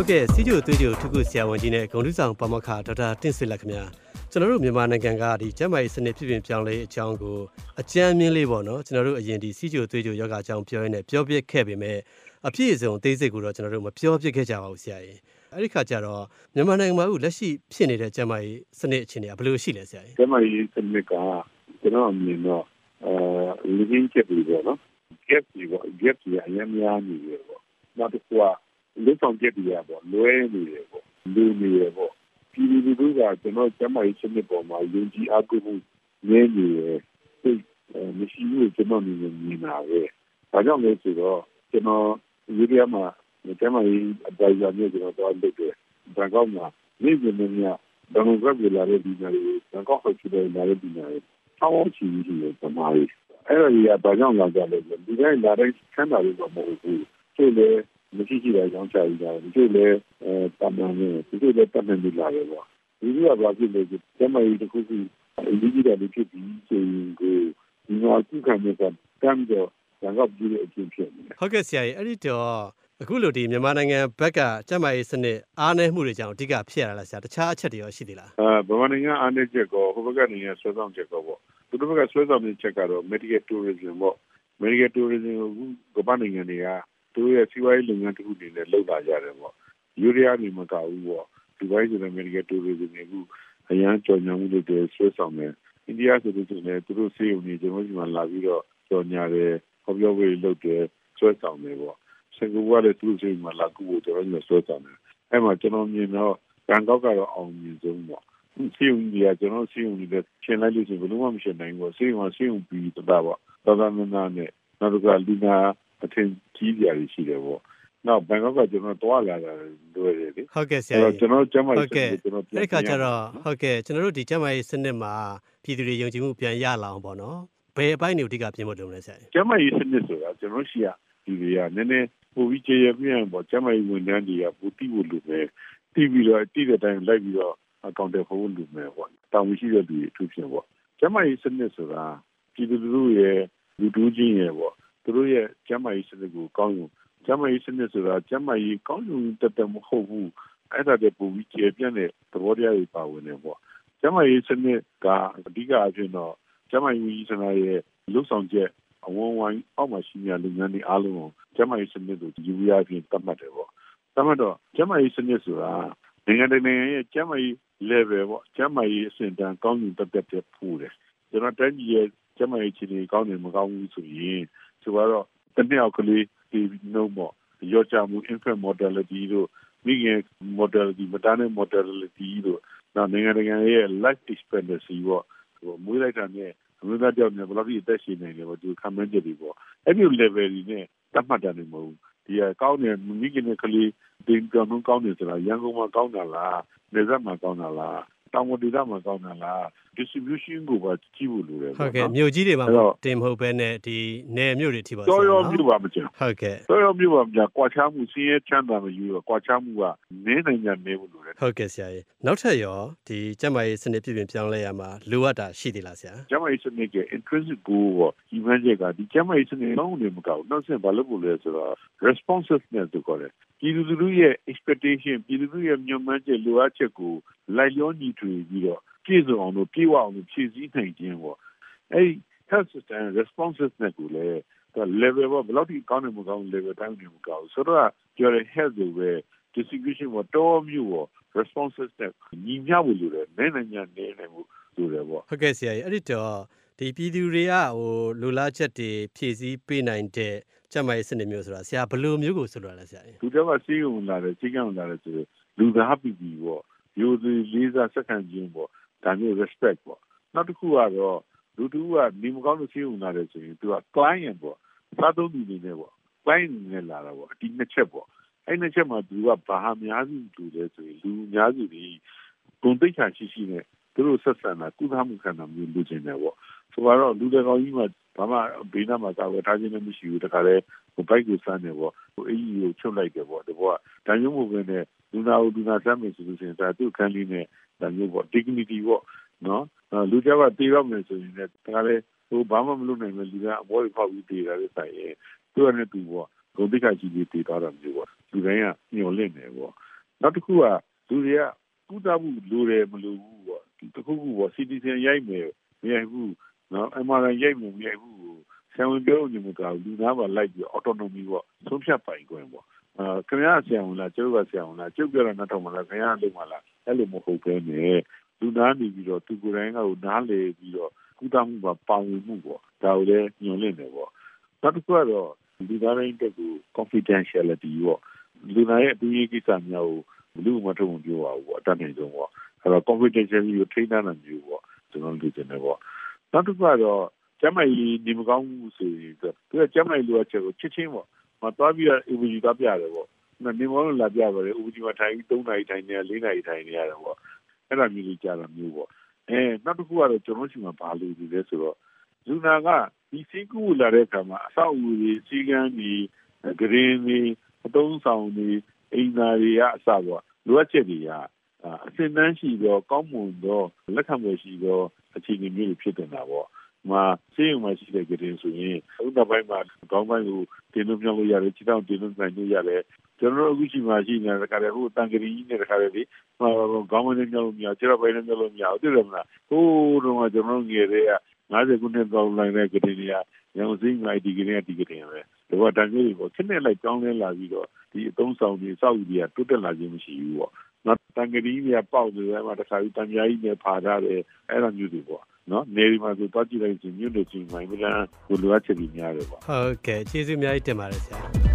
ဟုတ်ကဲ့စီဂျိုသွေးဂျိုထုခုဆရာဝန်ကြီးနဲ့ဂုံတူးဆောင်ပါမခဒေါက်တာတင့်ဆွေလက်ခင်ဗျာကျွန်တော်တို့မြန်မာနိုင်ငံကဒီကျန်းမာရေးစနစ်ပြည်ပြင်ပြောင်းလဲအကြောင်းကိုအကြမ်းမြင်လေးပေါ့နော်ကျွန်တော်တို့အရင်ဒီစီဂျိုသွေးဂျိုယောဂအကြောင်းပြောရင်းနဲ့ပြောပြခဲ့ပေမဲ့အပြည့်အစုံအသေးစိတ်ကိုတော့ကျွန်တော်တို့မပြောပြခဲ့ကြပါဘူးဆရာကြီးအဲ့ဒီခါကျတော့မြန်မာနိုင်ငံမှာအခုလက်ရှိဖြစ်နေတဲ့ကျန်းမာရေးစနစ်အခြေအနေကဘယ်လိုရှိလဲဆရာကြီးကျန်းမာရေးစနစ်ကကျွန်တော်အမြင်တော့အဲလူချင်းချက်ပြီးတော့နော် gap ကြီးပေါ့ gap ကြီးအများများနေရပေါ့နောက်တစ်ခုက လူဆောင်ချက်ကြီးရပေါ့လွဲနေရပေါ့လူနေရပေါ့ပြည်သူလူထုကကျွန်တော်ကျန်းမာရေးစနစ်ပေါ်မှာယုံကြည်အားကိုးမှုနည်းနေရစိတ်မရှိဘူးကျွန်တော်မြင်မြင်တာပဲဒါကြောင့်လဲဆိုတော့ကျွန်တော်ယူရီးယားမှာကျန်းမာရေးအတိုင်းအမြစ်ကျွန်တော်တော့လုပ်တယ်ဒါကောက်မှာနေ့စဉ်နဲ့ညဘာလို့ကပြလာတဲ့ဒီနေ့ဒါကောက်ဖြစ်တဲ့လာတဲ့ဒီနေ့ဆောင်းချီကြီးတွေပမာရေးအဲ့ဒါကြီးကဘာကြောင့်လာကြလဲဆိုဒီတိုင်းလာတဲ့ဆန်းတာတွေတော့မဟုတ်ဘူးသူလည်း မရှိရှိတဲ့အကြောင်းချပြီးတာသူလည်းအဲတမန်နဲ့သူလည်းတမန်ပြီးလာတယ်ပေါ့ဒီကဘာဖြစ်လဲဆိုကျမကြီးတစ်ခုခုအရေးကြီးတယ်လို့ဖြစ်ပြီးဆိုရင်ကိုဒီမှာခုခံနေတာတမ်းတော့ဒါကပြည်ရဲ့အချင်းဖြစ်နေတယ်ဟုတ်ကဲ့ဆရာကြီးအဲ့ဒီတော့အခုလိုဒီမြန်မာနိုင်ငံဘက်ကကျန်းမာရေးစနစ်အားနည်းမှုတွေကြောင့်အဓိကဖြစ်ရတာလားဆရာတခြားအချက်တွေရောရှိသေးလားအဲဗမာနိုင်ငံအားနည်းချက်ကောဟိုဘက်ကနေဆွဲဆောင်ချက်ကောပေါ့သူတို့ဘက်ကဆွဲဆောင်တဲ့ချက်ကတော့ medical tourism ပေါ့ medical tourism ကိုကမ္ဘာနိုင်ငံတွေက သူတို့ရဲ့စီးပွားရေးလုပ်ငန်းတစ်ခုအနေနဲ့လုပ်လာကြတယ်ပေါ့ယူရီးယားနေမကဘူးပေါ့ဒီဘက်ဆိုတဲ့ medical tourism တွေကအရန်ကြော်ညာမှုတွေဆွဲဆောင်တယ်အိန္ဒိယဆိုလို့ရှိရင်သူတို့စေုံနေကျွန်တော်ဒီမှာလာပြီးတော့ကြော်ညာတယ်ဟောပြောဝေးလုပ်တယ်ဆွဲဆောင်တယ်ပေါ့စင်ကာပူကလည်းသူတို့စေုံမှာလာကူဖို့ကျွန်တော်တို့ဆွဲဆောင်တယ်အဲ့မှာကျွန်တော်မြင်တော့ဘန်ကောက်ကတော့အောင်မြင်ဆုံးပေါ့စီယုံကြီးကကျွန်တော်စီယုံကြီးတဲ့ရှင်းလိုက်လို့ရှိရင်ဘယ်လိုမှမရှင်းနိုင်ဘူးစီယုံကစီယုံပြီးတတာပေါ့သာသာနာနာနဲ့နောက်တစ်ခါလူနာ အထင်ကြီးကြရရှိတယ်ပေါ့နောက်ဘန်ကောက်ကကျွန်တော်တွားလာတာတွေ့တယ်လေဟုတ်ကဲ့ဆရာအဲ့ကြီးတော့ကျွန်တော်ကျမ်းမာဟုရေးတ်ကဲ့ကျွန်တော်အဲ့ဒီခါကျတော့ဟုတ်ကဲ့ကျွန်တော်တို့ဒီကျန်းမာရေးစနစ်မှာပြည်သူတွေယုံကြည်မှုပြန်ရလာအောင်ပေါ့နော်ဘယ်အပိုင်းတွေအဓိကပြင်ဖို့လုပ်လဲဆရာကြီးကျမ်းမာရေးစနစ်ဆိုတာကျွန်တော်ရှိရဒီတွေကနည်းနည်းပိုပြီးကြေရပြန့်ပေါ့ကျမ်းမာရေးဝန်ထမ်းတွေကပူတိဖို့လိုမယ်တိပြီးတော့တိတဲ့အတိုင်းလိုက်ပြီးတော့အကောင့်တွေဖို့လိုမယ်ပေါ့တောင်းရှိတဲ့လူတွေအထူးဖြင့်ပေါ့ကျမ်းမာရေးစနစ်ဆိုတာပြည်သူလူထုရဲ့လူတူးချင်းရဲ့ပေါ့ သူတို့ရဲ့ကျမ်းမာရေးစနစ်ကိုကောင်းယူကျမ်းမာရေးစနစ်ဆိုတာကျမ်းမာရေးကောင်းယူတတ်တယ်မဟုတ်ဘူးအဲ့ဒါတည်းပူပြီးကြေပြန့်တဲ့သဘောတရားတွေပါဝင်နေပေါ့ကျမ်းမာရေးစနစ်ကအဓိကအဖြစ်တော့ကျမ်းမာရေးဝန်ကြီးဌာနရဲ့လှုပ်ဆောင်ချက်အဝန်ဝိုင်းအောက်မှာရှိနေတဲ့လုပ်ငန်းတွေအားလုံးကိုကျန်းမာရေးစနစ်ကိုယူရပြီးသတ်မှတ်တယ်ပေါ့။သတ်မှတ်တော့ကျန်းမာရေးစနစ်ဆိုတာနိုင်ငံတကာရဲ့ကျန်းမာရေး level ပေါ့ကျန်းမာရေးအဆင့်တန်းကောင်းယူတက်တက်တဲ့ဖူးတယ်။ကျွန်တော်တိုင်းပြည်ရဲ့ကျန်းမာရေးအခြေအနေကောင်းတယ်မကောင်းဘူးဆိုရင် ဆိုတော့တနည်းအောက်ကလေးဒီနှုံးပေါ့ရောကြမှု infant mortality တို့မိခင် mortality မတန်းတဲ့ mortality တို့နောက်နိုင်ငံတကာရဲ့ life expectancy ပေါ့ဟိုမွေးလိုက်တာနဲ့အမျိုးသားတယောက်နဲ့ဘယ်လောက်ထိအသက်ရှင်နိုင်လဲပေါ့ဒီခံမှန်းချက်တွေပေါ့အဲ့ဒီ level တွေနဲ့တတ်မှတ်တာနေမဟုတ်ဘူးဒီကကောင်းတယ်မိခင်နဲ့ကလေးဒီကောင်လုံးကောင်းတယ်ဆိုတာရန်ကုန်မှာကောင်းတာလားနေဆက်မှာကောင်းတာလားတောင်ဝဒေသမှာကောင်းတာလား distribution ကိုပါကြည့်ဖို့လိုတယ်ဟုတ်ကဲ့မြို့ကြီးတွေမှာတင်မဟုတ်ဘဲနဲ့ဒီနယ်မြို့တွေထိပါတော်ရောမြို့ပါမကျန်ဟုတ်ကဲ့တော်ရောမြို့ပါမကျန်ကွာခြားမှုစင်းရဲချမ်းသာမယူတော့ကွာခြားမှုကနည်းနိုင်ကြနေဖို့လိုတယ်ဟုတ်ကဲ့ဆရာကြီးနောက်ထပ်ရောဒီကျန်းမာရေးစနစ်ပြည်ပြင်ပြောင်းလဲရမှာလိုအပ်တာရှိသေးလားဆရာကျမ်းမာရေးစနစ်က intrinsic goal ပေါ့ဒီမှန်းချက်ကဒီကျမ်းမာရေးစနစ်လုံးဝမကောက်နောက်ဆက်ဘာလို့လို့လဲဆိုတော့ responsiveness တို့ခေါ်တယ်ပြည်သူလူထုရဲ့ expectation ပြည်သူလူထုရဲ့မျှော်မှန်းချက်လိုအပ်ချက်ကိုလိုက်လျောညီထွေပြီးတော့ပြည့်စုံအောင်လို့ပြေဝအောင်လို့ဖြည့်ဆည်းနိုင်ခြင်းပေါ့အဲဒီ health system responsiveness ကိုလည်း level ပေါ့ဘယ်လောက်ထိကောင်းတယ်မကောင်း level တိုင်းနေမကောင်းဆိုတော့ပြောရ health တွေပဲ distribution ပေါ့တော်မျိုးပေါ့ responsiveness ညီမျှဖို့လိုတယ်နည်းနိုင်ညာနည်းနိုင်မှုလိုတယ်ပေါ့ဟုတ်ကဲ့ဆရာကြီးအဲ့ဒီတော့ဒီပြည်သူတွေကဟိုလိုလားချက်တွေဖြည့်ဆည်းပေးနိုင်တဲ့ကျန်းမာရေးစနစ်မျိုးဆိုတာဆရာဘယ်လိုမျိုးကိုဆိုလိုလဲဆရာကြီးလူတွေကစီးုံလာတယ်စီးကံလာတယ်ဆိုတော့လူသားပီပီပေါ့ရိုသေလေးစားစက္ကန့်ချင်းပေါ့ ဒါမျိုး respect ပေါ့နောက်တစ်ခုကတော့လူတူကနေမကောင်းလို့စီးုံလာတယ်ဆိုရင်သူက client ပေါ့စားသုံးသူတွေနဲ့ပေါ့ client နဲ့လာတာပေါ့အဒီနှစ်ချက်ပေါ့အဲ့နှစ်ချက်မှာသူကဘာဟာများစုတူတယ်ဆိုရင်လူအများစုတွေဂုဏ်သိက္ခာရှိရှိနဲ့သူတို့ဆက်ဆံတာကုသမှုခံတာမျိုးလုပ်နေတယ်ပေါ့ဆိုတော့လူတွေကောင်းကြီးမှာဘာမှဘေးနားမှာကာဝယ်ထားခြင်းလည်းမရှိဘူးတခါလေဟိုဘိုက်ကိုစမ်းနေပေါ့ဟိုအကြီးကိုချုပ်လိုက်တယ်ပေါ့ဒီဘောကဒါမျိုးမဟုတ်ဘဲနဲ့လူနာကိုလူနာစမ်းမယ်ဆိုလို့ရှိရင်ဒါသူ့ခန်းလေးနဲ့ ဒါမျိုးပေါ့ dignity ပေါ့နော်လူကြောက်ကတေးတော့မယ်ဆိုရင်လည်းတခါလေဟိုဘာမှမလုပ်နိုင်ဘူးလူကအဘောတွေဖောက်ပြီးတေးတာလည်းဆိုင်ရဲ့သူကလည်းသူပေါ့ဂုဏ်သိက္ခာရှိပြီးတေးသွားတာမျိုးပေါ့လူတိုင်းကညှော်လင့်နေပေါ့နောက်တစ်ခုကလူတွေကကုသမှုလိုတယ်မလိုဘူးပေါ့တခုခုပေါ့ citizen ရိုက်မယ်မရိုက်ဘူးနော် MRI ရိုက်မယ်မရိုက်ဘူးဆံဝင်ပြောနေမှာကလူသားပါလိုက်ပြီး autonomy ပေါ့ဆုံးဖြတ်ပိုင်ခွင့်ပေါ့အာ ခင်ဗျားဆရာဝန်လားကျုပ်ကဆရာဝန်လားကျုပ်ပြောတာနောက်ထောင်မလားခင်ဗျားလုပ်မလားအဲ့လိုမဟုတ်ဘဲနဲ့လူသားနေပြီးတော့သူကိုယ်တိုင်ကနားလေပြီးတော့ကုသမှုပါပါဝင်မှုပေါ့ဒါကိုလည်းညွှန်လင့်တယ်ပေါ့နောက်တစ်ခုကတော့လူသားတိုင်းတက်ကို confidentiality ပေါ့လူသားရဲ့အတူရေးကိစ္စများကိုဘယ်သူမှထုတ်မပြောပါဘူးပေါ့အတတ်နိုင်ဆုံးပေါ့အဲ့တော့ confidentiality ကိုထိန်းထားနိုင်မျိုးပေါ့ကျွန်တော်တို့ကျင်တယ်ပေါ့နောက်တစ်ခုကတော့ကျမကြီးဒီမကောင်းဘူးဆိုရင်သူကကျမကြီးလိုအပ်ချက်ကိုချစ်ချင်းပေါ့ မသွားပြီးတော့ EVG သွားပြတယ်ပေါ့နေမောလို့လာပြပါတယ် EVG မှာထိုင်ပြီး3နာရီထိုင်နေ4နာရီထိုင်နေရတယ်ပေါ့အဲ့လိုမျိုးကြီးကြာတာမျိုးပေါ့အဲနောက်တစ်ခုကတော့ကျွန်တော်ရှိမှဘာလို့ဒီလဲဆိုတော့လူနာကဒီစီကူလာတဲ့အခါမှာအဆောက်အဦတွေစီကန်းတွေဂရင်းတွေအတုံးဆောင်တွေအိမ်သားတွေကအစပေါ့လိုအပ်ချက်တွေကအစင်တန်းရှိတော့ကောင်းမွန်တော့လက်ခံမှုရှိတော့အခြေအနေမျိုးဖြစ်နေတာပေါ့ မှာစေးုံမှာရှိတဲ့ကြရင်ဆိုရင်ဥဒ္ဒပိုင်းမှာကောင်းပိုင်းကိုတင်လို့ပြောင်းလို့ရတယ်ခြေထောက်တင်လို့နိုင်လို့ရတယ်ကျွန်တော်တို့အခုရှိမှရှိနေတဲ့ခါတည်းဟိုတန်ကရီကြီးနဲ့တခါတည်းဒီဟိုကောင်းမင်းပြောင်းလို့မရခြေထောက်ပိုင်းနဲ့ပြောင်းလို့မရဘူးသိတယ်မလားဟိုးတော့ကျွန်တော်ငယ်တဲ့က90ခုနှစ်တောင်းလိုက်တဲ့ကြရင်တွေကရန်စိမ့်လိုက်ဒီကနေ့ဒီကနေ့ပဲဒီကတန်ကြီးကိုခက်နဲ့လိုက်ကြောင်းလဲလာပြီးတော့ဒီအသုံးဆောင်တွေစောက်ကြီးကတိုးတက်လာခြင်းမရှိဘူးပေါ့နော်တန်ကရီကြီးကပေါက်နေတယ်မှာတခါပြီးတန်ကြားကြီးနဲ့ဖာထားတယ်အဲ့လိုမျိုးတွေပေါ့ နော်နေဒီမှာဆိုတော့ကြည့်လိုက်ရင်မြို့နယ်ချင်းမိုင်းမလားကိုလိုအပ်ချက်ကြီးများတယ်ပေါ့ဟုတ်ကဲ့ကျေးဇူးအများကြီးတင်ပါတယ်ဆရာ